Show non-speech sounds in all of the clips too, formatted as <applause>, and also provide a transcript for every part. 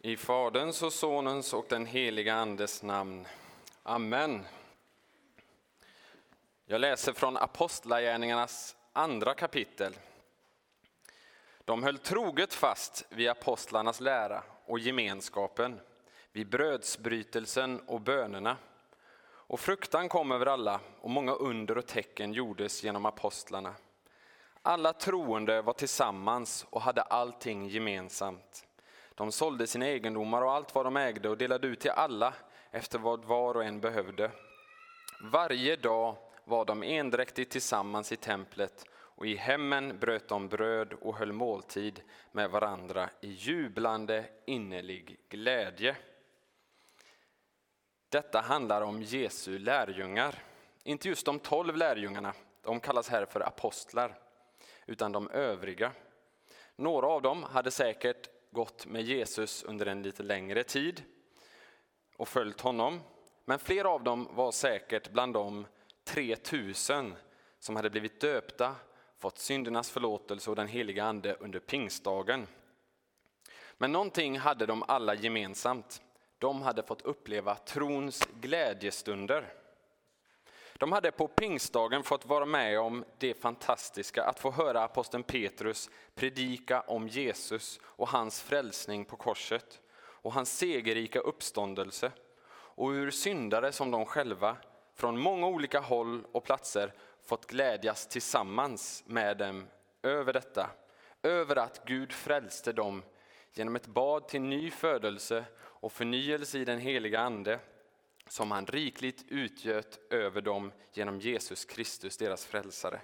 I Faderns och Sonens och den heliga Andes namn. Amen. Jag läser från Apostlagärningarnas andra kapitel. De höll troget fast vid apostlarnas lära och gemenskapen, vid brödsbrytelsen och bönerna. Och fruktan kom över alla och många under och tecken gjordes genom apostlarna. Alla troende var tillsammans och hade allting gemensamt. De sålde sina egendomar och allt vad de ägde och delade ut till alla efter vad var och en behövde. Varje dag var de endräktigt tillsammans i templet och i hemmen bröt de bröd och höll måltid med varandra i jublande innerlig glädje. Detta handlar om Jesu lärjungar. Inte just de tolv lärjungarna, de kallas här för apostlar, utan de övriga. Några av dem hade säkert gått med Jesus under en lite längre tid och följt honom. Men flera av dem var säkert bland de 3000 som hade blivit döpta, fått syndernas förlåtelse och den heliga ande under pingstdagen. Men någonting hade de alla gemensamt. De hade fått uppleva trons glädjestunder. De hade på pingstdagen fått vara med om det fantastiska att få höra aposteln Petrus predika om Jesus och hans frälsning på korset och hans segerrika uppståndelse och hur syndare som de själva från många olika håll och platser fått glädjas tillsammans med dem över detta, över att Gud frälste dem genom ett bad till ny födelse och förnyelse i den heliga Ande som han rikligt utgöt över dem genom Jesus Kristus, deras frälsare.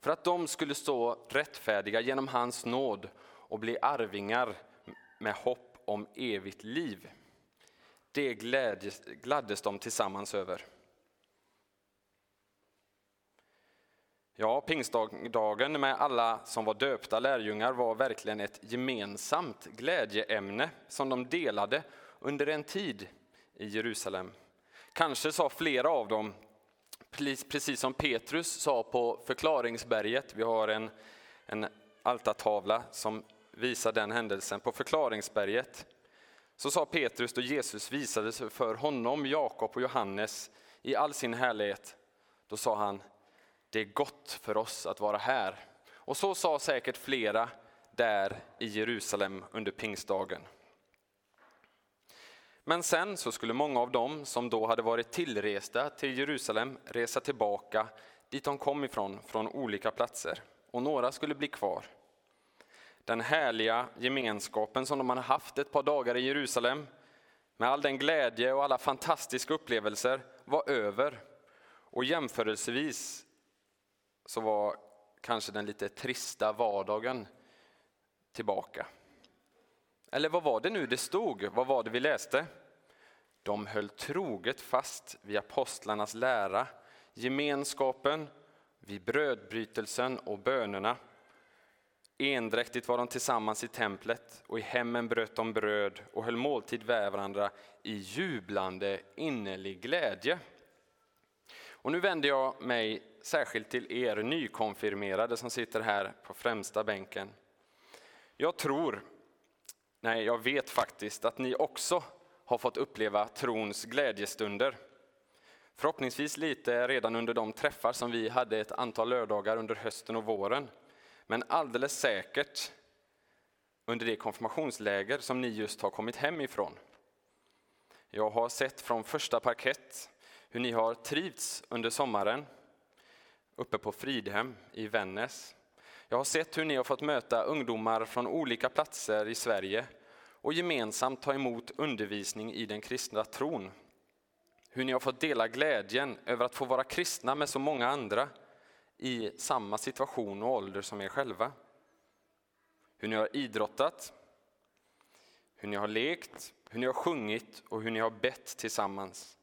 För att de skulle stå rättfärdiga genom hans nåd och bli arvingar med hopp om evigt liv. Det glädjes, gladdes de tillsammans över. Ja, pingstdagen med alla som var döpta lärjungar var verkligen ett gemensamt glädjeämne som de delade under en tid i Jerusalem. Kanske sa flera av dem, precis som Petrus sa på förklaringsberget, vi har en, en altartavla som visar den händelsen, på förklaringsberget så sa Petrus då Jesus visade sig för honom, Jakob och Johannes i all sin härlighet, då sa han, det är gott för oss att vara här. Och så sa säkert flera där i Jerusalem under pingstdagen. Men sen så skulle många av dem som då hade varit tillresta till Jerusalem resa tillbaka dit de kom ifrån, från olika platser. Och några skulle bli kvar. Den härliga gemenskapen som de hade haft ett par dagar i Jerusalem, med all den glädje och alla fantastiska upplevelser, var över. Och jämförelsevis så var kanske den lite trista vardagen tillbaka. Eller vad var det nu det stod? Vad var det vi läste? De höll troget fast vid apostlarnas lära, gemenskapen, vid brödbrytelsen och bönerna. Endräktigt var de tillsammans i templet och i hemmen bröt de bröd och höll måltid med varandra i jublande innerlig glädje. Och nu vänder jag mig särskilt till er nykonfirmerade som sitter här på främsta bänken. Jag tror Nej, jag vet faktiskt att ni också har fått uppleva trons glädjestunder. Förhoppningsvis lite redan under de träffar som vi hade ett antal lördagar under hösten och våren. Men alldeles säkert under det konfirmationsläger som ni just har kommit hem ifrån. Jag har sett från första parkett hur ni har trivts under sommaren uppe på Fridhem i Vännäs. Jag har sett hur ni har fått möta ungdomar från olika platser i Sverige och gemensamt ta emot undervisning i den kristna tron. Hur ni har fått dela glädjen över att få vara kristna med så många andra i samma situation och ålder som er själva. Hur ni har idrottat, hur ni har lekt, hur ni har sjungit och hur ni har bett tillsammans.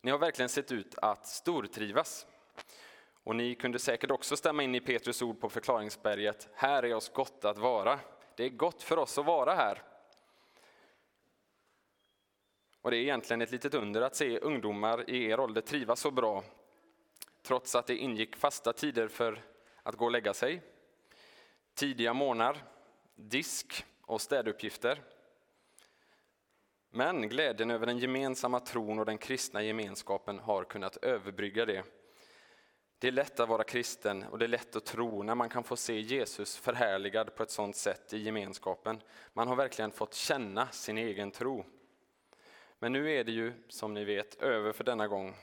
Ni har verkligen sett ut att stortrivas. Och ni kunde säkert också stämma in i Petrus ord på förklaringsberget. Här är oss gott att vara. Det är gott för oss att vara här. Och det är egentligen ett litet under att se ungdomar i er ålder trivas så bra, trots att det ingick fasta tider för att gå och lägga sig, tidiga morgnar, disk och städuppgifter. Men glädjen över den gemensamma tron och den kristna gemenskapen har kunnat överbrygga det. Det är lätt att vara kristen och det är lätt att tro när man kan få se Jesus förhärligad på ett sådant sätt i gemenskapen. Man har verkligen fått känna sin egen tro. Men nu är det ju, som ni vet, över för denna gång.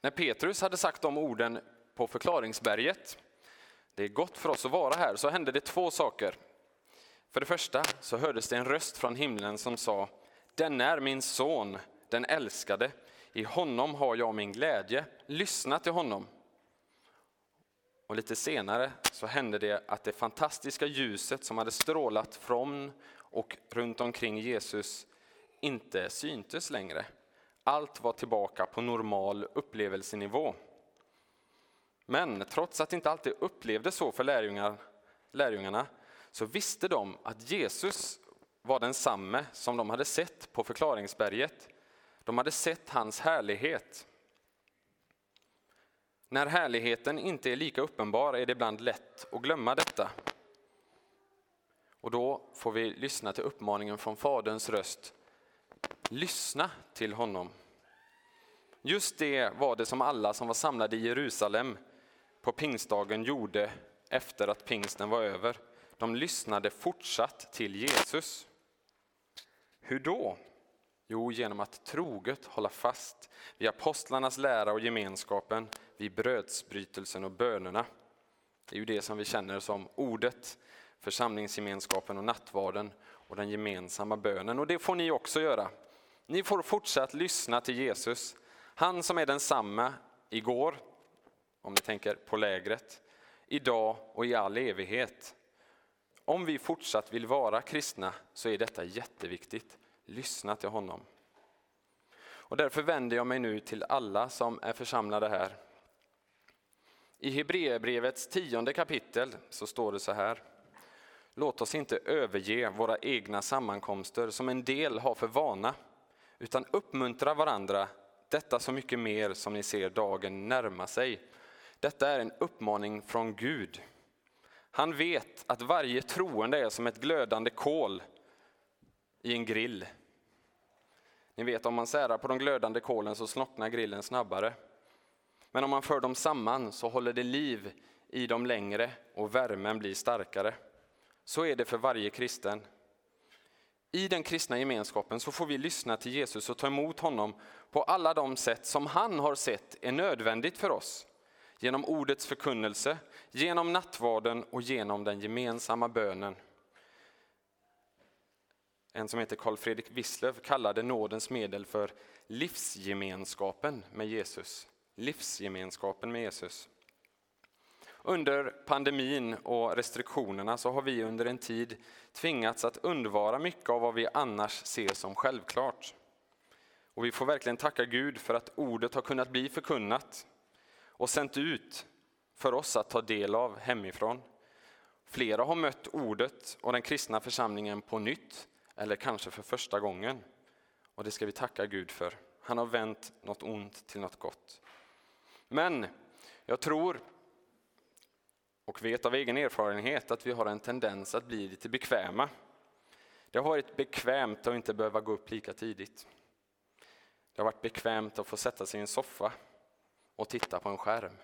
När Petrus hade sagt de orden på förklaringsberget, det är gott för oss att vara här, så hände det två saker. För det första så hördes det en röst från himlen som sa, den är min son, den älskade, i honom har jag min glädje, lyssna till honom. Och lite senare så hände det att det fantastiska ljuset som hade strålat från och runt omkring Jesus inte syntes längre. Allt var tillbaka på normal upplevelsenivå. Men trots att det inte alltid upplevdes så för lärjungar, lärjungarna så visste de att Jesus var densamme som de hade sett på förklaringsberget. De hade sett hans härlighet. När härligheten inte är lika uppenbar är det ibland lätt att glömma detta. Och då får vi lyssna till uppmaningen från Faderns röst. Lyssna till honom. Just det var det som alla som var samlade i Jerusalem på pingstdagen gjorde efter att pingsten var över. De lyssnade fortsatt till Jesus. Hur då? Jo, genom att troget hålla fast vid apostlarnas lära och gemenskapen, vid brödsbrytelsen och bönerna. Det är ju det som vi känner som ordet, församlingsgemenskapen och nattvarden och den gemensamma bönen. Och det får ni också göra. Ni får fortsatt lyssna till Jesus, han som är densamma igår, om ni tänker på lägret, idag och i all evighet. Om vi fortsatt vill vara kristna så är detta jätteviktigt. Lyssna till honom. Och därför vänder jag mig nu till alla som är församlade här. I Hebreerbrevets tionde kapitel så står det så här. Låt oss inte överge våra egna sammankomster som en del har för vana, utan uppmuntra varandra, detta så mycket mer som ni ser dagen närma sig. Detta är en uppmaning från Gud. Han vet att varje troende är som ett glödande kol i en grill. Ni vet om man särar på de glödande kolen så slocknar grillen snabbare. Men om man för dem samman så håller det liv i dem längre och värmen blir starkare. Så är det för varje kristen. I den kristna gemenskapen så får vi lyssna till Jesus och ta emot honom på alla de sätt som han har sett är nödvändigt för oss. Genom ordets förkunnelse, genom nattvarden och genom den gemensamma bönen. En som heter Carl Fredrik Wisslöf kallade nådens medel för livsgemenskapen med Jesus. Livsgemenskapen med Jesus. Under pandemin och restriktionerna så har vi under en tid tvingats att undvara mycket av vad vi annars ser som självklart. Och vi får verkligen tacka Gud för att ordet har kunnat bli förkunnat och sänt ut för oss att ta del av hemifrån. Flera har mött ordet och den kristna församlingen på nytt, eller kanske för första gången. Och det ska vi tacka Gud för. Han har vänt något ont till något gott. Men jag tror och vet av egen erfarenhet att vi har en tendens att bli lite bekväma. Det har varit bekvämt att inte behöva gå upp lika tidigt. Det har varit bekvämt att få sätta sig i en soffa och titta på en skärm.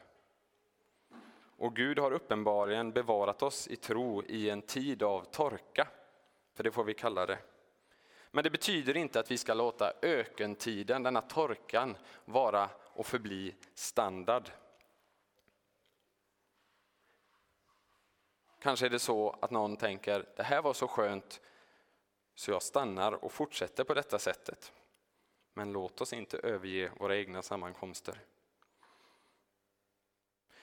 Och Gud har uppenbarligen bevarat oss i tro i en tid av torka, för det får vi kalla det. Men det betyder inte att vi ska låta ökentiden, denna torkan, vara och förbli standard. Kanske är det så att någon tänker, det här var så skönt så jag stannar och fortsätter på detta sättet. Men låt oss inte överge våra egna sammankomster.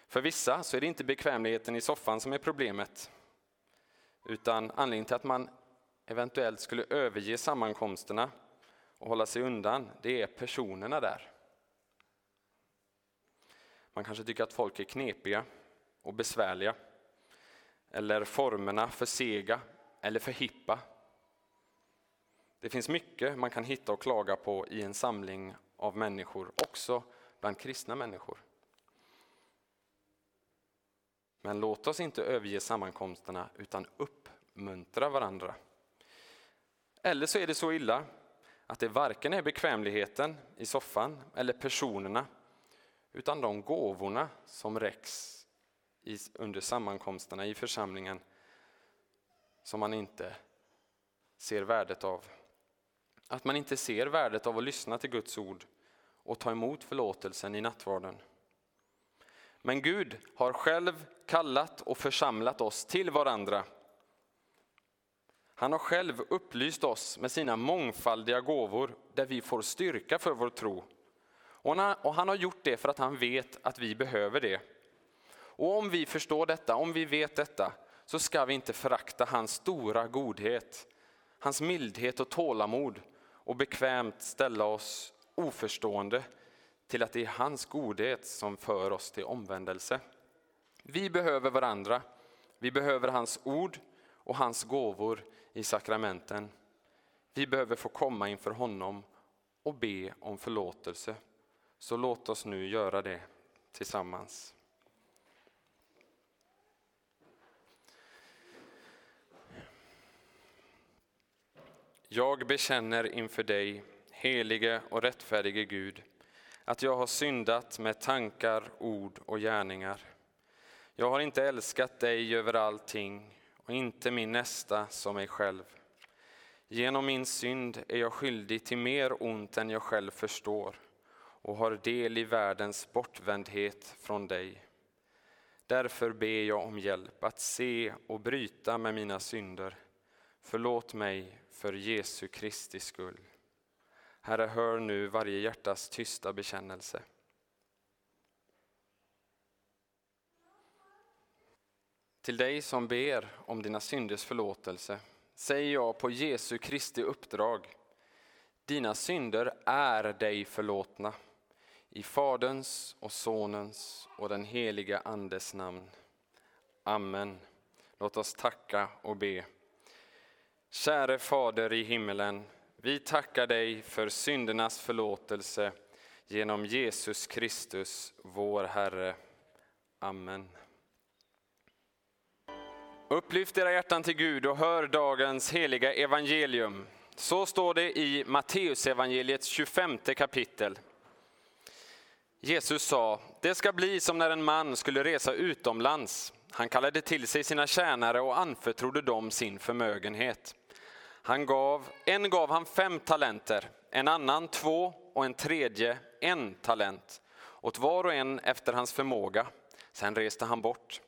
För vissa så är det inte bekvämligheten i soffan som är problemet. Utan anledningen till att man eventuellt skulle överge sammankomsterna och hålla sig undan, det är personerna där. Man kanske tycker att folk är knepiga och besvärliga. Eller formerna för sega eller för hippa. Det finns mycket man kan hitta och klaga på i en samling av människor, också bland kristna människor. Men låt oss inte överge sammankomsterna utan uppmuntra varandra. Eller så är det så illa att det varken är bekvämligheten i soffan eller personerna utan de gåvorna som räcks under sammankomsterna i församlingen som man inte ser värdet av. Att man inte ser värdet av att lyssna till Guds ord och ta emot förlåtelsen i nattvarden. Men Gud har själv kallat och församlat oss till varandra. Han har själv upplyst oss med sina mångfaldiga gåvor där vi får styrka för vår tro. Och han har gjort det för att han vet att vi behöver det. Och om vi förstår detta, om vi vet detta, så ska vi inte förakta hans stora godhet, hans mildhet och tålamod och bekvämt ställa oss oförstående till att det är hans godhet som för oss till omvändelse. Vi behöver varandra. Vi behöver hans ord och hans gåvor i sakramenten. Vi behöver få komma inför honom och be om förlåtelse. Så låt oss nu göra det tillsammans. Jag bekänner inför dig, helige och rättfärdige Gud, att jag har syndat med tankar, ord och gärningar. Jag har inte älskat dig över allting och inte min nästa som mig själv. Genom min synd är jag skyldig till mer ont än jag själv förstår och har del i världens bortvändhet från dig. Därför ber jag om hjälp att se och bryta med mina synder. Förlåt mig för Jesu Kristi skull. Herre, hör nu varje hjärtas tysta bekännelse. Till dig som ber om dina synders förlåtelse säger jag på Jesu Kristi uppdrag. Dina synder är dig förlåtna. I Faderns och Sonens och den heliga Andes namn. Amen. Låt oss tacka och be. Käre Fader i himmelen, vi tackar dig för syndernas förlåtelse genom Jesus Kristus, vår Herre. Amen. Upplyft era hjärtan till Gud och hör dagens heliga evangelium. Så står det i Matteusevangeliets 25 kapitel. Jesus sa, det ska bli som när en man skulle resa utomlands. Han kallade till sig sina tjänare och anförtrodde dem sin förmögenhet. Han gav, en gav han fem talenter, en annan två och en tredje en talent, åt var och en efter hans förmåga. Sen reste han bort.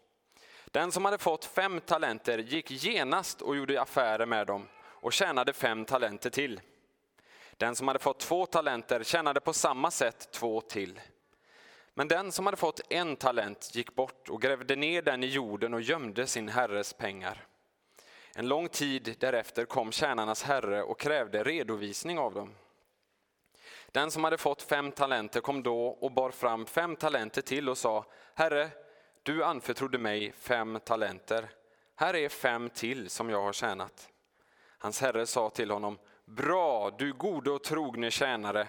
Den som hade fått fem talenter gick genast och gjorde affärer med dem och tjänade fem talenter till. Den som hade fått två talenter tjänade på samma sätt två till. Men den som hade fått en talent gick bort och grävde ner den i jorden och gömde sin herres pengar. En lång tid därefter kom tjänarnas herre och krävde redovisning av dem. Den som hade fått fem talenter kom då och bar fram fem talenter till och sa, Herre, du anförtrodde mig fem talenter. Här är fem till som jag har tjänat. Hans herre sa till honom, Bra, du gode och trogne tjänare.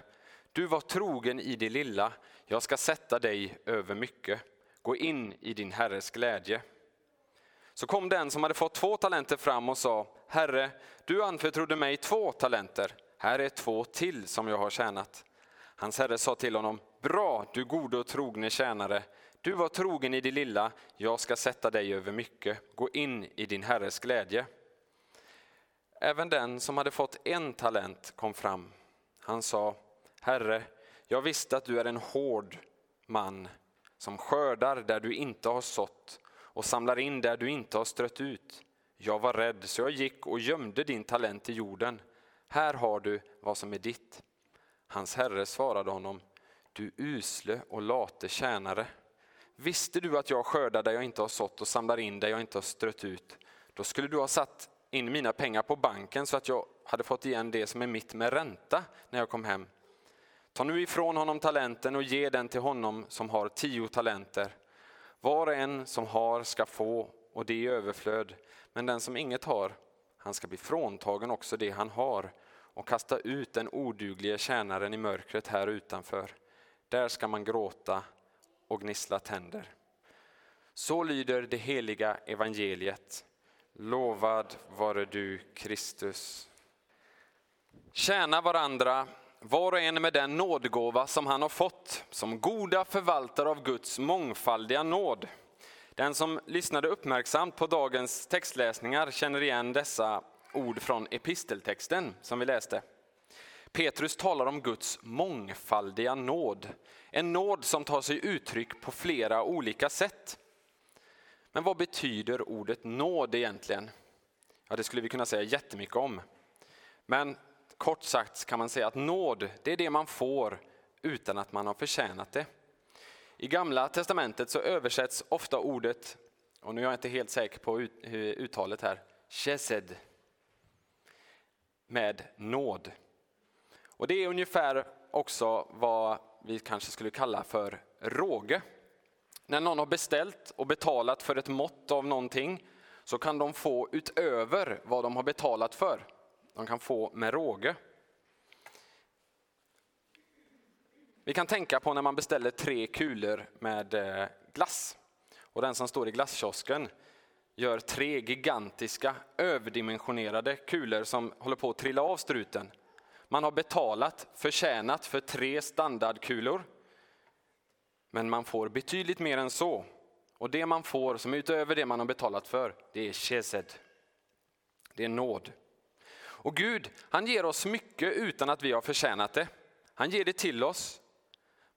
Du var trogen i det lilla, jag ska sätta dig över mycket. Gå in i din herres glädje. Så kom den som hade fått två talenter fram och sa, Herre, du anförtrodde mig två talenter. Här är två till som jag har tjänat. Hans herre sa till honom, Bra, du gode och trogne tjänare. Du var trogen i det lilla, jag ska sätta dig över mycket. Gå in i din herres glädje. Även den som hade fått en talent kom fram. Han sa, Herre, jag visste att du är en hård man som skördar där du inte har sått och samlar in där du inte har strött ut. Jag var rädd, så jag gick och gömde din talent i jorden. Här har du vad som är ditt. Hans herre svarade honom, du usle och late tjänare. Visste du att jag skördar där jag inte har sått och samlar in där jag inte har strött ut, då skulle du ha satt in mina pengar på banken så att jag hade fått igen det som är mitt med ränta när jag kom hem. Ta nu ifrån honom talenten och ge den till honom som har tio talenter. Var och en som har ska få och det i överflöd, men den som inget har, han ska bli fråntagen också det han har och kasta ut den oduglige tjänaren i mörkret här utanför. Där ska man gråta och gnissla tänder. Så lyder det heliga evangeliet. Lovad vare du, Kristus. Tjäna varandra, var och en med den nådgåva som han har fått, som goda förvaltare av Guds mångfaldiga nåd. Den som lyssnade uppmärksamt på dagens textläsningar känner igen dessa ord från episteltexten som vi läste. Petrus talar om Guds mångfaldiga nåd, en nåd som tar sig uttryck på flera olika sätt. Men vad betyder ordet nåd egentligen? Ja, det skulle vi kunna säga jättemycket om. Men kort sagt kan man säga att nåd, det är det man får utan att man har förtjänat det. I Gamla Testamentet så översätts ofta ordet, och nu är jag inte helt säker på uttalet här, chesed, med nåd. Och det är ungefär också vad vi kanske skulle kalla för råge. När någon har beställt och betalat för ett mått av någonting så kan de få utöver vad de har betalat för. De kan få med råge. Vi kan tänka på när man beställer tre kulor med eh, glass och den som står i glasskiosken gör tre gigantiska överdimensionerade kulor som håller på att trilla av struten. Man har betalat, förtjänat för tre standardkulor. Men man får betydligt mer än så. Och det man får som är utöver det man har betalat för, det är chesed. Det är nåd. Och Gud, han ger oss mycket utan att vi har förtjänat det. Han ger det till oss.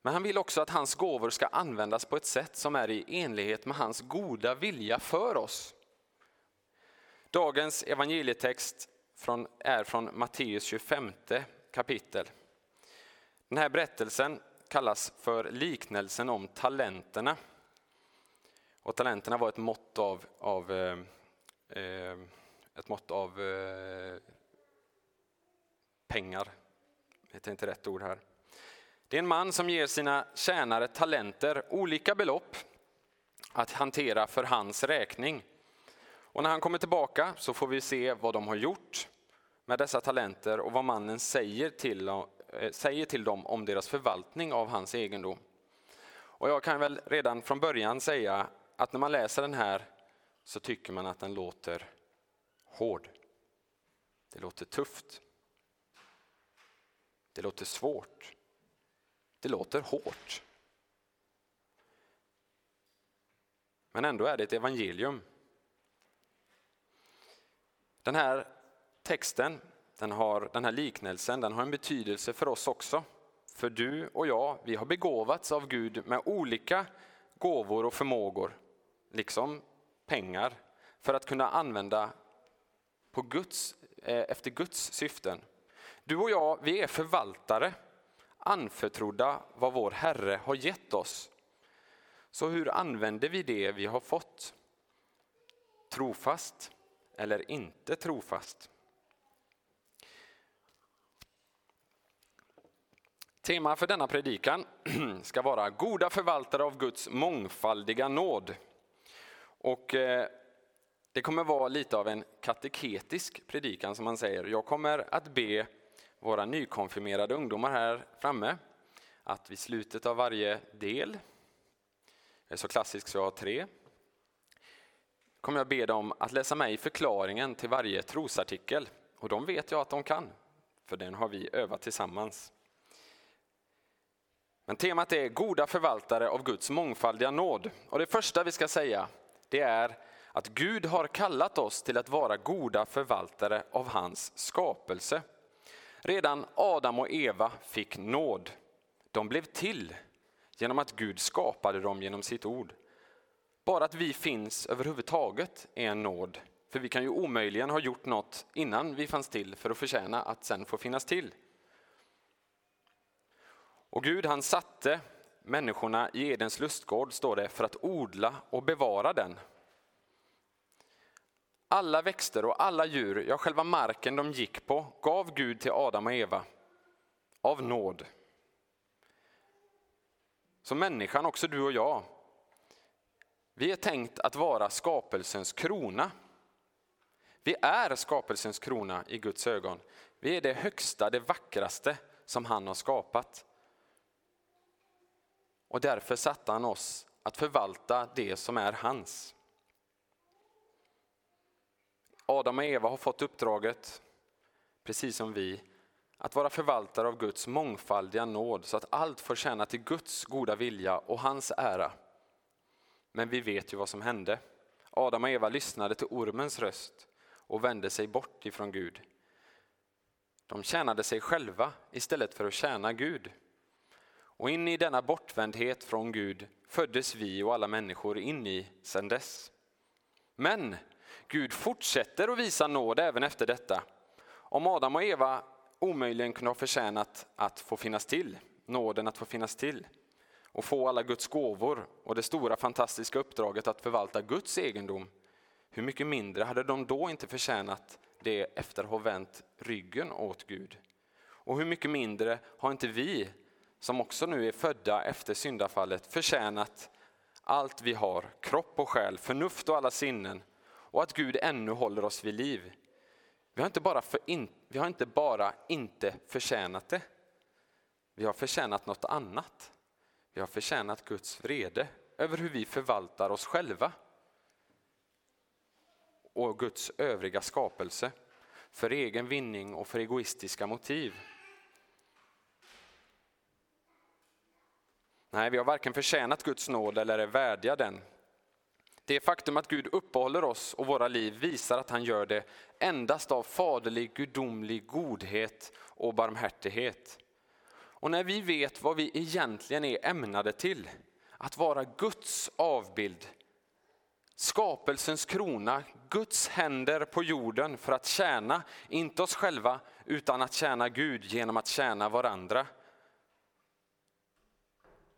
Men han vill också att hans gåvor ska användas på ett sätt som är i enlighet med hans goda vilja för oss. Dagens evangelietext från, är från Matteus 25 kapitel. Den här berättelsen kallas för liknelsen om talenterna. Och talenterna var ett mått av, av eh, eh ett mått av eh, pengar. Det är inte rätt ord här. Det är en man som ger sina tjänare talenter, olika belopp, att hantera för hans räkning. Och när han kommer tillbaka så får vi se vad de har gjort med dessa talenter och vad mannen säger till, eh, säger till dem om deras förvaltning av hans egendom. Och jag kan väl redan från början säga att när man läser den här så tycker man att den låter hård. Det låter tufft. Det låter svårt. Det låter hårt. Men ändå är det ett evangelium. Den här texten, den, har, den här liknelsen, den har en betydelse för oss också. För du och jag, vi har begåvats av Gud med olika gåvor och förmågor, liksom pengar, för att kunna använda på Guds, eh, efter Guds syften. Du och jag, vi är förvaltare, anförtrodda vad vår Herre har gett oss. Så hur använder vi det vi har fått? Trofast eller inte trofast? Tema för denna predikan <clears throat> ska vara goda förvaltare av Guds mångfaldiga nåd. Och eh, det kommer vara lite av en kateketisk predikan som man säger. Jag kommer att be våra nykonfirmerade ungdomar här framme att vid slutet av varje del, jag är så klassisk så jag har tre, kommer jag be dem att läsa mig förklaringen till varje trosartikel. Och de vet jag att de kan, för den har vi övat tillsammans. Men temat är goda förvaltare av Guds mångfaldiga nåd. Och det första vi ska säga, det är att Gud har kallat oss till att vara goda förvaltare av hans skapelse. Redan Adam och Eva fick nåd. De blev till genom att Gud skapade dem genom sitt ord. Bara att vi finns överhuvudtaget är en nåd. För vi kan ju omöjligen ha gjort något innan vi fanns till för att förtjäna att sen få finnas till. Och Gud han satte människorna i Edens lustgård, står det, för att odla och bevara den. Alla växter och alla djur, ja själva marken de gick på, gav Gud till Adam och Eva av nåd. Så människan, också du och jag, vi är tänkt att vara skapelsens krona. Vi är skapelsens krona i Guds ögon. Vi är det högsta, det vackraste som han har skapat. Och därför satte han oss att förvalta det som är hans. Adam och Eva har fått uppdraget, precis som vi, att vara förvaltare av Guds mångfaldiga nåd så att allt får tjäna till Guds goda vilja och hans ära. Men vi vet ju vad som hände. Adam och Eva lyssnade till ormens röst och vände sig bort ifrån Gud. De tjänade sig själva istället för att tjäna Gud. Och in i denna bortvändhet från Gud föddes vi och alla människor in i sedan dess. Men Gud fortsätter att visa nåd även efter detta. Om Adam och Eva omöjligen kunde ha förtjänat att få finnas till, nåden att få finnas till och få alla Guds gåvor och det stora fantastiska uppdraget att förvalta Guds egendom, hur mycket mindre hade de då inte förtjänat det efter att ha vänt ryggen åt Gud? Och hur mycket mindre har inte vi, som också nu är födda efter syndafallet, förtjänat allt vi har, kropp och själ, förnuft och alla sinnen, och att Gud ännu håller oss vid liv. Vi har inte bara, för in, vi har inte, bara inte förtjänat det, vi har förtjänat något annat. Vi har förtjänat Guds vrede över hur vi förvaltar oss själva och Guds övriga skapelse för egen vinning och för egoistiska motiv. Nej, vi har varken förtjänat Guds nåd eller är värdiga den. Det faktum att Gud uppehåller oss och våra liv visar att han gör det endast av faderlig, gudomlig godhet och barmhärtighet. Och när vi vet vad vi egentligen är ämnade till, att vara Guds avbild, skapelsens krona, Guds händer på jorden för att tjäna, inte oss själva, utan att tjäna Gud genom att tjäna varandra.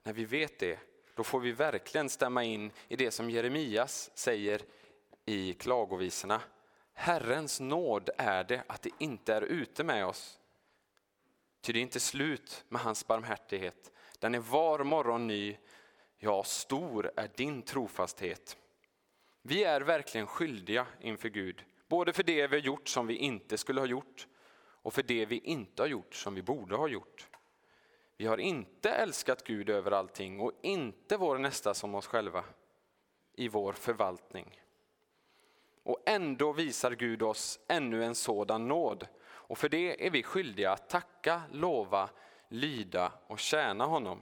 När vi vet det, då får vi verkligen stämma in i det som Jeremias säger i klagovisorna. Herrens nåd är det att det inte är ute med oss. Ty det är inte slut med hans barmhärtighet. Den är var morgon ny, ja, stor är din trofasthet. Vi är verkligen skyldiga inför Gud, både för det vi har gjort som vi inte skulle ha gjort och för det vi inte har gjort som vi borde ha gjort. Vi har inte älskat Gud över allting och inte vår nästa som oss själva i vår förvaltning. Och ändå visar Gud oss ännu en sådan nåd och för det är vi skyldiga att tacka, lova, lyda och tjäna honom.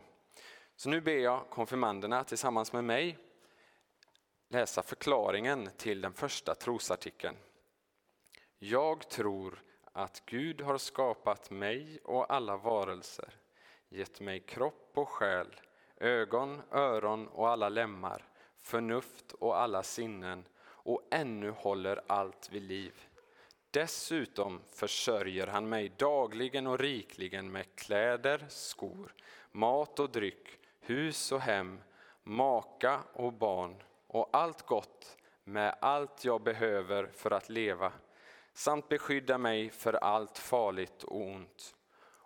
Så nu ber jag konfirmanderna tillsammans med mig läsa förklaringen till den första trosartikeln. Jag tror att Gud har skapat mig och alla varelser, gett mig kropp och själ, ögon, öron och alla lemmar, förnuft och alla sinnen och ännu håller allt vid liv. Dessutom försörjer han mig dagligen och rikligen med kläder, skor, mat och dryck, hus och hem, maka och barn och allt gott med allt jag behöver för att leva samt beskydda mig för allt farligt och ont.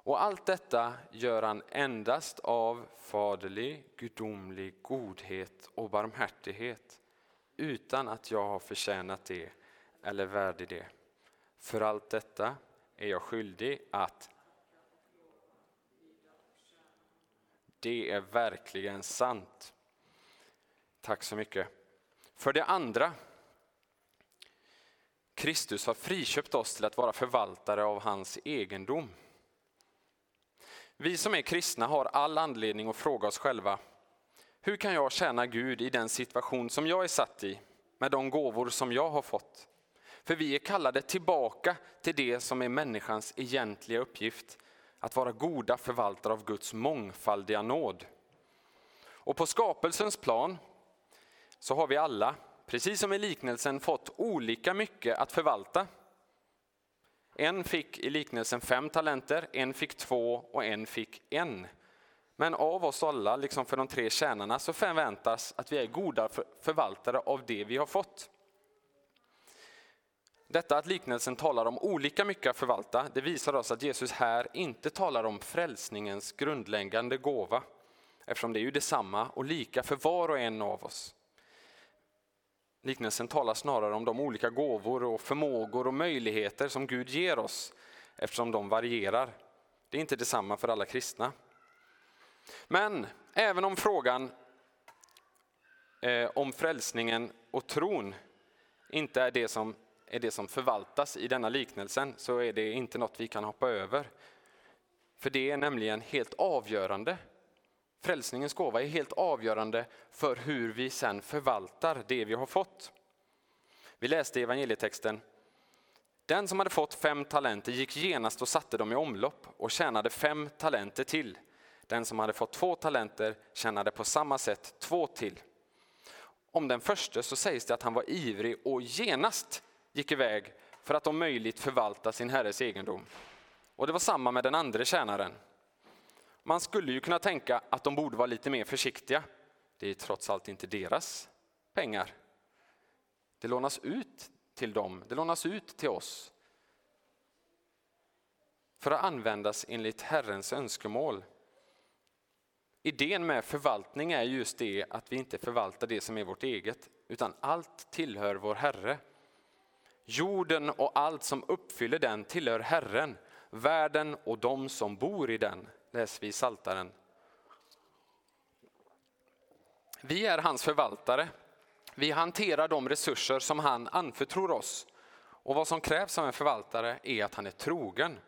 Och allt detta gör han endast av faderlig, gudomlig godhet och barmhärtighet utan att jag har förtjänat det eller värdig det. För allt detta är jag skyldig att Det är verkligen sant. Tack så mycket. För det andra, Kristus har friköpt oss till att vara förvaltare av hans egendom. Vi som är kristna har all anledning att fråga oss själva, hur kan jag tjäna Gud i den situation som jag är satt i, med de gåvor som jag har fått? För vi är kallade tillbaka till det som är människans egentliga uppgift, att vara goda förvaltare av Guds mångfaldiga nåd. Och på skapelsens plan så har vi alla, precis som i liknelsen, fått olika mycket att förvalta. En fick i liknelsen fem talenter, en fick två och en fick en. Men av oss alla, liksom för de tre tjänarna, så förväntas att vi är goda förvaltare av det vi har fått. Detta att liknelsen talar om olika mycket att förvalta, det visar oss att Jesus här inte talar om frälsningens grundläggande gåva, eftersom det är ju detsamma och lika för var och en av oss. Liknelsen talar snarare om de olika gåvor och förmågor och möjligheter som Gud ger oss, eftersom de varierar. Det är inte detsamma för alla kristna. Men även om frågan eh, om frälsningen och tron inte är det som är det som förvaltas i denna liknelsen så är det inte något vi kan hoppa över. För det är nämligen helt avgörande. Frälsningens gåva är helt avgörande för hur vi sen förvaltar det vi har fått. Vi läste i evangelietexten. Den som hade fått fem talenter gick genast och satte dem i omlopp och tjänade fem talenter till. Den som hade fått två talenter tjänade på samma sätt två till. Om den första så sägs det att han var ivrig och genast gick iväg för att om möjligt förvalta sin herres egendom. Och det var samma med den andra tjänaren. Man skulle ju kunna tänka att de borde vara lite mer försiktiga. Det är trots allt inte deras pengar. Det lånas ut till dem, det lånas ut till oss. För att användas enligt Herrens önskemål. Idén med förvaltning är just det att vi inte förvaltar det som är vårt eget, utan allt tillhör vår Herre. Jorden och allt som uppfyller den tillhör Herren, världen och de som bor i den, läser vi i Saltaren. Vi är hans förvaltare. Vi hanterar de resurser som han anförtror oss. Och vad som krävs av en förvaltare är att han är trogen.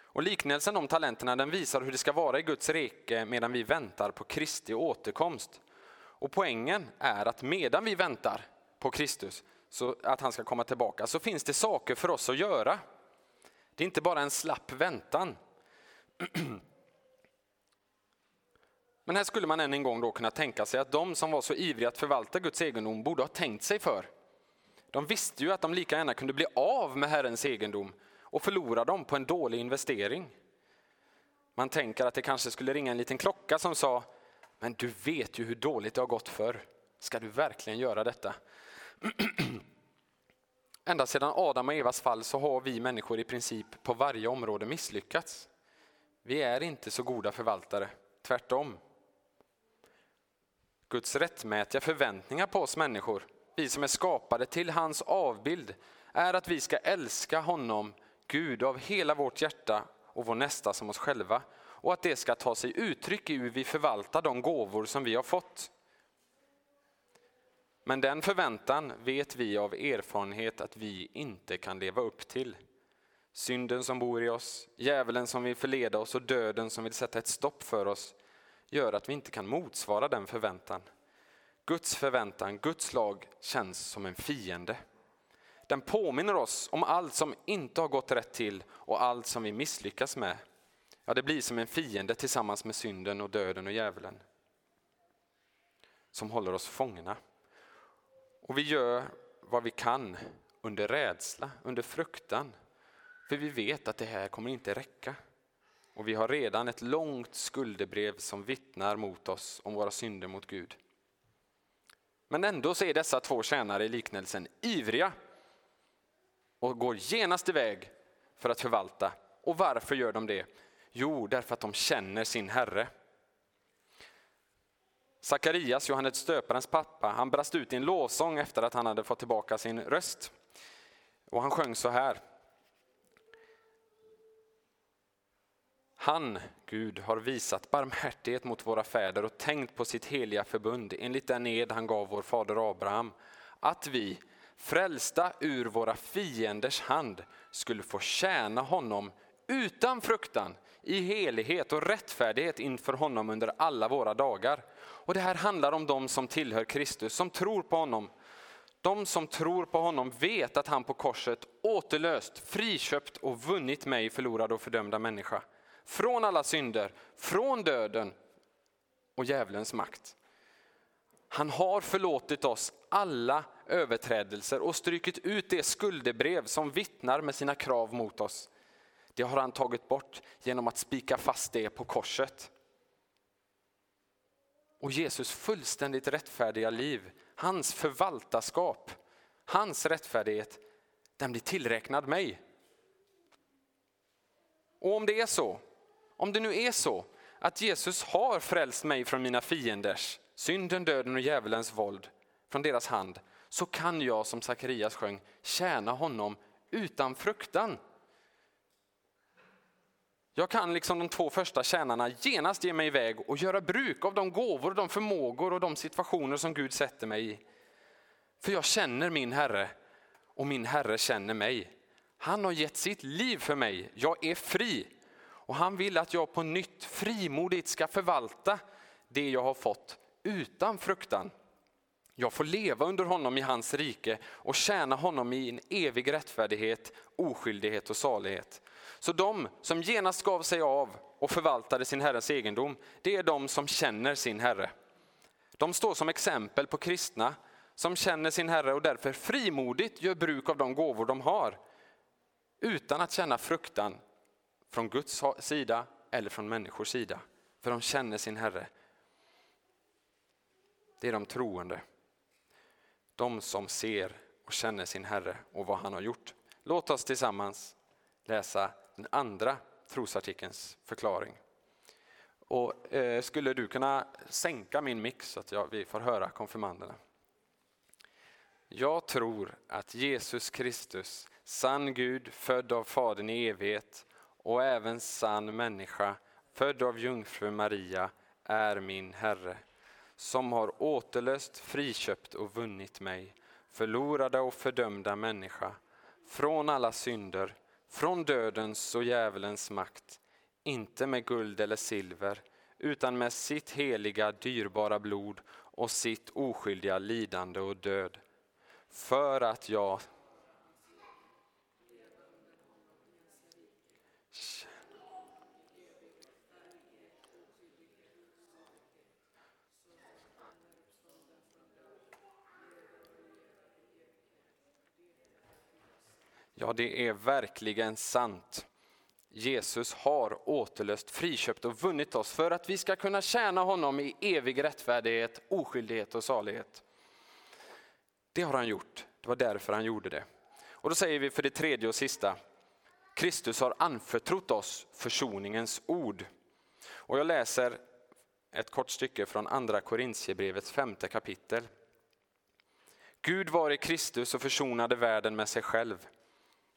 Och liknelsen om talenterna den visar hur det ska vara i Guds rike medan vi väntar på Kristi återkomst. Och poängen är att medan vi väntar på Kristus, så att han ska komma tillbaka, så finns det saker för oss att göra. Det är inte bara en slapp väntan. <clears throat> Men här skulle man än en gång då kunna tänka sig att de som var så ivriga att förvalta Guds egendom borde ha tänkt sig för. De visste ju att de lika gärna kunde bli av med Herrens egendom och förlora dem på en dålig investering. Man tänker att det kanske skulle ringa en liten klocka som sa, men du vet ju hur dåligt det har gått förr. Ska du verkligen göra detta? <clears throat> Ända sedan Adam och Evas fall så har vi människor i princip på varje område misslyckats. Vi är inte så goda förvaltare, tvärtom. Guds rättmätiga förväntningar på oss människor, vi som är skapade till hans avbild, är att vi ska älska honom Gud av hela vårt hjärta och vår nästa som oss själva och att det ska ta sig uttryck i hur vi förvaltar de gåvor som vi har fått. Men den förväntan vet vi av erfarenhet att vi inte kan leva upp till. Synden som bor i oss, djävulen som vill förleda oss och döden som vill sätta ett stopp för oss gör att vi inte kan motsvara den förväntan. Guds förväntan, Guds lag känns som en fiende. Den påminner oss om allt som inte har gått rätt till och allt som vi misslyckas med. Ja, det blir som en fiende tillsammans med synden och döden och djävulen. Som håller oss fångna. Och vi gör vad vi kan under rädsla, under fruktan. För vi vet att det här kommer inte räcka. Och vi har redan ett långt skuldebrev som vittnar mot oss om våra synder mot Gud. Men ändå så är dessa två tjänare i liknelsen ivriga och går genast iväg för att förvalta. Och varför gör de det? Jo, därför att de känner sin Herre. Sakarias, Johannes stöparens pappa, han brast ut i en lovsång efter att han hade fått tillbaka sin röst. Och han sjöng så här. Han, Gud, har visat barmhärtighet mot våra fäder och tänkt på sitt heliga förbund enligt den ed han gav vår fader Abraham, att vi, frälsta ur våra fienders hand, skulle få tjäna honom utan fruktan, i helighet och rättfärdighet inför honom under alla våra dagar. Och Det här handlar om de som tillhör Kristus, som tror på honom. De som tror på honom vet att han på korset återlöst, friköpt och vunnit mig, förlorad och fördömda människa. Från alla synder, från döden och djävulens makt. Han har förlåtit oss alla överträdelser och strykit ut det skuldebrev som vittnar med sina krav mot oss. Det har han tagit bort genom att spika fast det på korset. Och Jesus fullständigt rättfärdiga liv, hans förvaltarskap, hans rättfärdighet, den blir tillräknad mig. Och om det är så, om det nu är så att Jesus har frälst mig från mina fienders, synden, döden och djävulens våld, från deras hand, så kan jag som Sakarias sjöng tjäna honom utan fruktan. Jag kan liksom de två första tjänarna genast ge mig iväg och göra bruk av de gåvor, de förmågor och de situationer som Gud sätter mig i. För jag känner min Herre och min Herre känner mig. Han har gett sitt liv för mig. Jag är fri. Och han vill att jag på nytt frimodigt ska förvalta det jag har fått utan fruktan. Jag får leva under honom i hans rike och tjäna honom i en evig rättfärdighet, oskyldighet och salighet. Så de som genast gav sig av och förvaltade sin herres egendom, det är de som känner sin herre. De står som exempel på kristna som känner sin herre och därför frimodigt gör bruk av de gåvor de har utan att känna fruktan från Guds sida eller från människors sida. För de känner sin herre. Det är de troende. De som ser och känner sin herre och vad han har gjort. Låt oss tillsammans läsa den andra trosartikelns förklaring. Och, eh, skulle du kunna sänka min mix så att jag, vi får höra konfirmanderna? Jag tror att Jesus Kristus, sann Gud, född av Fadern i evighet och även sann människa, född av jungfru Maria, är min Herre, som har återlöst, friköpt och vunnit mig, förlorade och fördömda människa, från alla synder, från dödens och djävulens makt, inte med guld eller silver, utan med sitt heliga, dyrbara blod och sitt oskyldiga lidande och död. För att jag Ja, det är verkligen sant. Jesus har återlöst, friköpt och vunnit oss för att vi ska kunna tjäna honom i evig rättfärdighet, oskyldighet och salighet. Det har han gjort. Det var därför han gjorde det. Och då säger vi för det tredje och sista. Kristus har anförtrott oss försoningens ord. Och jag läser ett kort stycke från andra Korintierbrevets femte kapitel. Gud var i Kristus och försonade världen med sig själv.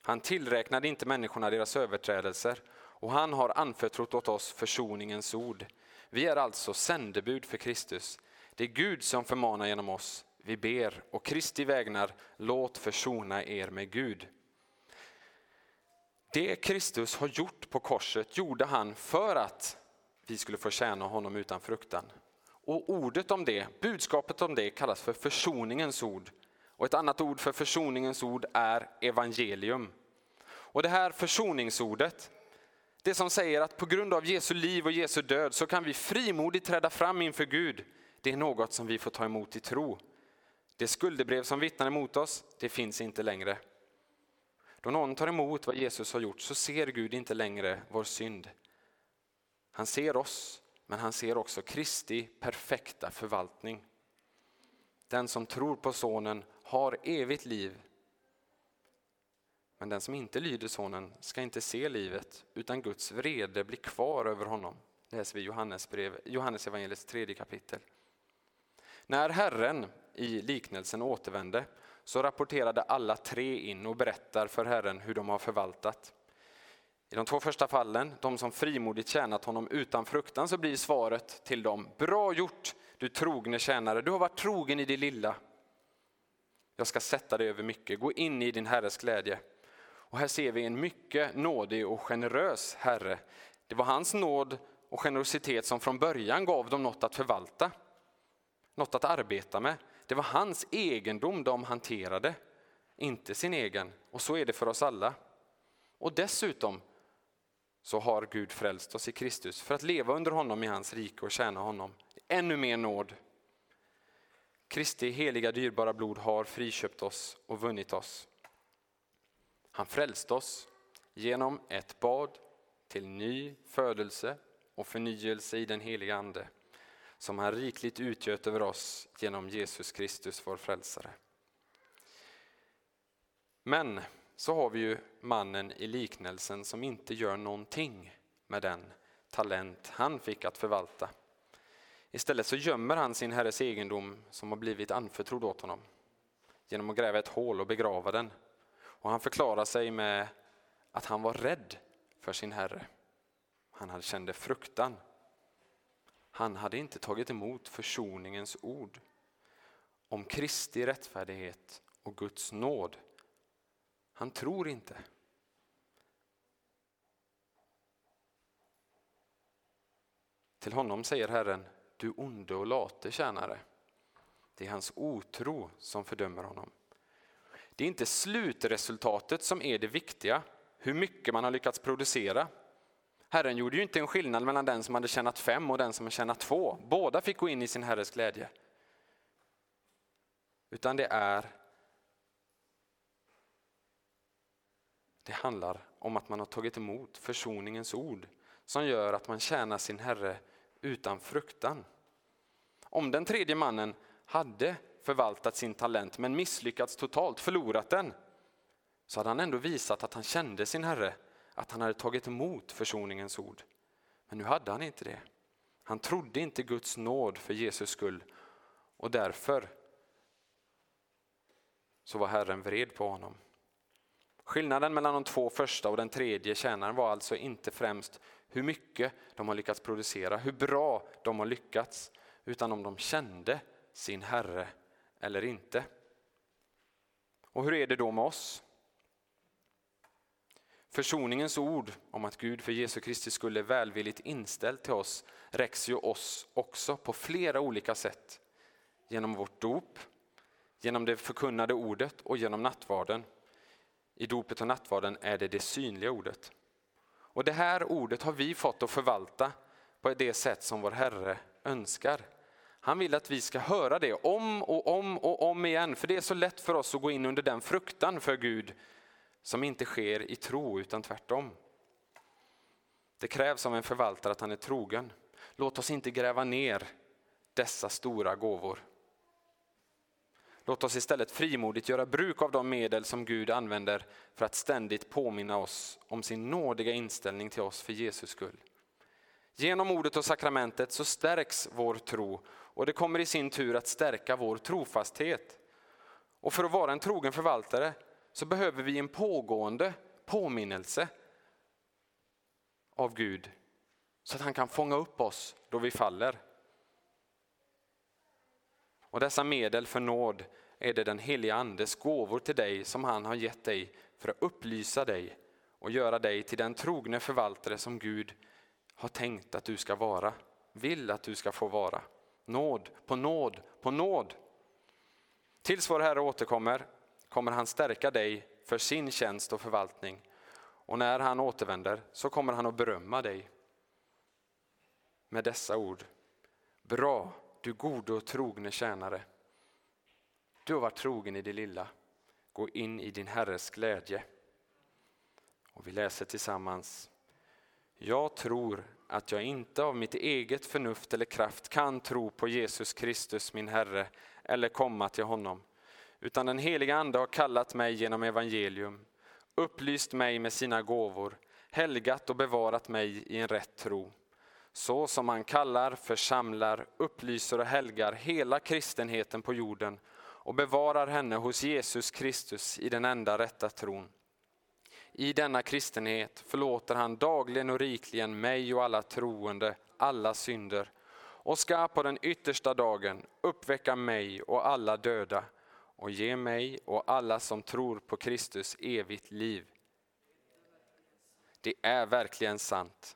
Han tillräknade inte människorna deras överträdelser och han har anförtrott åt oss försoningens ord. Vi är alltså sändebud för Kristus. Det är Gud som förmanar genom oss. Vi ber och Kristi vägnar, låt försona er med Gud. Det Kristus har gjort på korset gjorde han för att vi skulle få tjäna honom utan fruktan. Och ordet om det, budskapet om det kallas för försoningens ord. Och ett annat ord för försoningens ord är evangelium. Och det här försoningsordet, det som säger att på grund av Jesu liv och Jesu död så kan vi frimodigt träda fram inför Gud. Det är något som vi får ta emot i tro. Det skuldebrev som vittnar emot oss, det finns inte längre. Då någon tar emot vad Jesus har gjort så ser Gud inte längre vår synd. Han ser oss, men han ser också Kristi perfekta förvaltning. Den som tror på Sonen har evigt liv. Men den som inte lyder Sonen ska inte se livet, utan Guds vrede blir kvar över honom. Det läser vi i Johannes, brev, Johannes evangeliets tredje kapitel. När Herren i liknelsen återvände så rapporterade alla tre in och berättar för Herren hur de har förvaltat. I de två första fallen, de som frimodigt tjänat honom utan fruktan, så blir svaret till dem, bra gjort du trogne tjänare, du har varit trogen i det lilla. Jag ska sätta dig över mycket, gå in i din Herres glädje. Och här ser vi en mycket nådig och generös Herre. Det var hans nåd och generositet som från början gav dem något att förvalta, något att arbeta med. Det var hans egendom de hanterade, inte sin egen. Och så är det för oss alla. Och dessutom så har Gud frälst oss i Kristus för att leva under honom i hans rike och tjäna honom. Ännu mer nåd. Kristi heliga dyrbara blod har friköpt oss och vunnit oss. Han frälste oss genom ett bad till ny födelse och förnyelse i den heliga Ande som han rikligt utgöt över oss genom Jesus Kristus, vår frälsare. Men så har vi ju mannen i liknelsen som inte gör någonting med den talent han fick att förvalta. Istället så gömmer han sin herres egendom som har blivit anförtrodd åt honom genom att gräva ett hål och begrava den. Och han förklarar sig med att han var rädd för sin herre. Han kände fruktan han hade inte tagit emot försoningens ord om Kristi rättfärdighet och Guds nåd. Han tror inte. Till honom säger Herren, du onde och late tjänare. Det är hans otro som fördömer honom. Det är inte slutresultatet som är det viktiga, hur mycket man har lyckats producera. Herren gjorde ju inte en skillnad mellan den som hade tjänat fem och den som hade tjänat två. Båda fick gå in i sin herres glädje. Utan det är Det handlar om att man har tagit emot försoningens ord som gör att man tjänar sin Herre utan fruktan. Om den tredje mannen hade förvaltat sin talent men misslyckats totalt, förlorat den, så hade han ändå visat att han kände sin Herre, att han hade tagit emot försoningens ord. Men nu hade han inte det. Han trodde inte Guds nåd för Jesus skull och därför så var Herren vred på honom. Skillnaden mellan de två första och den tredje tjänaren var alltså inte främst hur mycket de har lyckats producera, hur bra de har lyckats, utan om de kände sin Herre eller inte. Och hur är det då med oss? Försoningens ord om att Gud för Jesu Kristi skull är välvilligt inställd till oss räcks ju oss också på flera olika sätt. Genom vårt dop, genom det förkunnade ordet och genom nattvarden. I dopet och nattvarden är det det synliga ordet. Och det här ordet har vi fått att förvalta på det sätt som vår Herre önskar. Han vill att vi ska höra det om och om och om igen, för det är så lätt för oss att gå in under den fruktan för Gud som inte sker i tro utan tvärtom. Det krävs av en förvaltare att han är trogen. Låt oss inte gräva ner dessa stora gåvor. Låt oss istället frimodigt göra bruk av de medel som Gud använder för att ständigt påminna oss om sin nådiga inställning till oss för Jesus skull. Genom ordet och sakramentet så stärks vår tro och det kommer i sin tur att stärka vår trofasthet. Och för att vara en trogen förvaltare så behöver vi en pågående påminnelse av Gud så att han kan fånga upp oss då vi faller. Och dessa medel för nåd är det den heliga Andes gåvor till dig som han har gett dig för att upplysa dig och göra dig till den trogne förvaltare som Gud har tänkt att du ska vara, vill att du ska få vara. Nåd på nåd på nåd. Tills vår Herre återkommer kommer han stärka dig för sin tjänst och förvaltning. Och när han återvänder så kommer han att berömma dig med dessa ord. Bra, du gode och trogne tjänare. Du har varit trogen i det lilla. Gå in i din Herres glädje. Och vi läser tillsammans. Jag tror att jag inte av mitt eget förnuft eller kraft kan tro på Jesus Kristus min Herre eller komma till honom. Utan den heliga Ande har kallat mig genom evangelium, upplyst mig med sina gåvor, helgat och bevarat mig i en rätt tro. Så som han kallar, församlar, upplyser och helgar hela kristenheten på jorden och bevarar henne hos Jesus Kristus i den enda rätta tron. I denna kristenhet förlåter han dagligen och rikligen mig och alla troende alla synder och ska på den yttersta dagen uppväcka mig och alla döda och ge mig och alla som tror på Kristus evigt liv. Det är verkligen sant.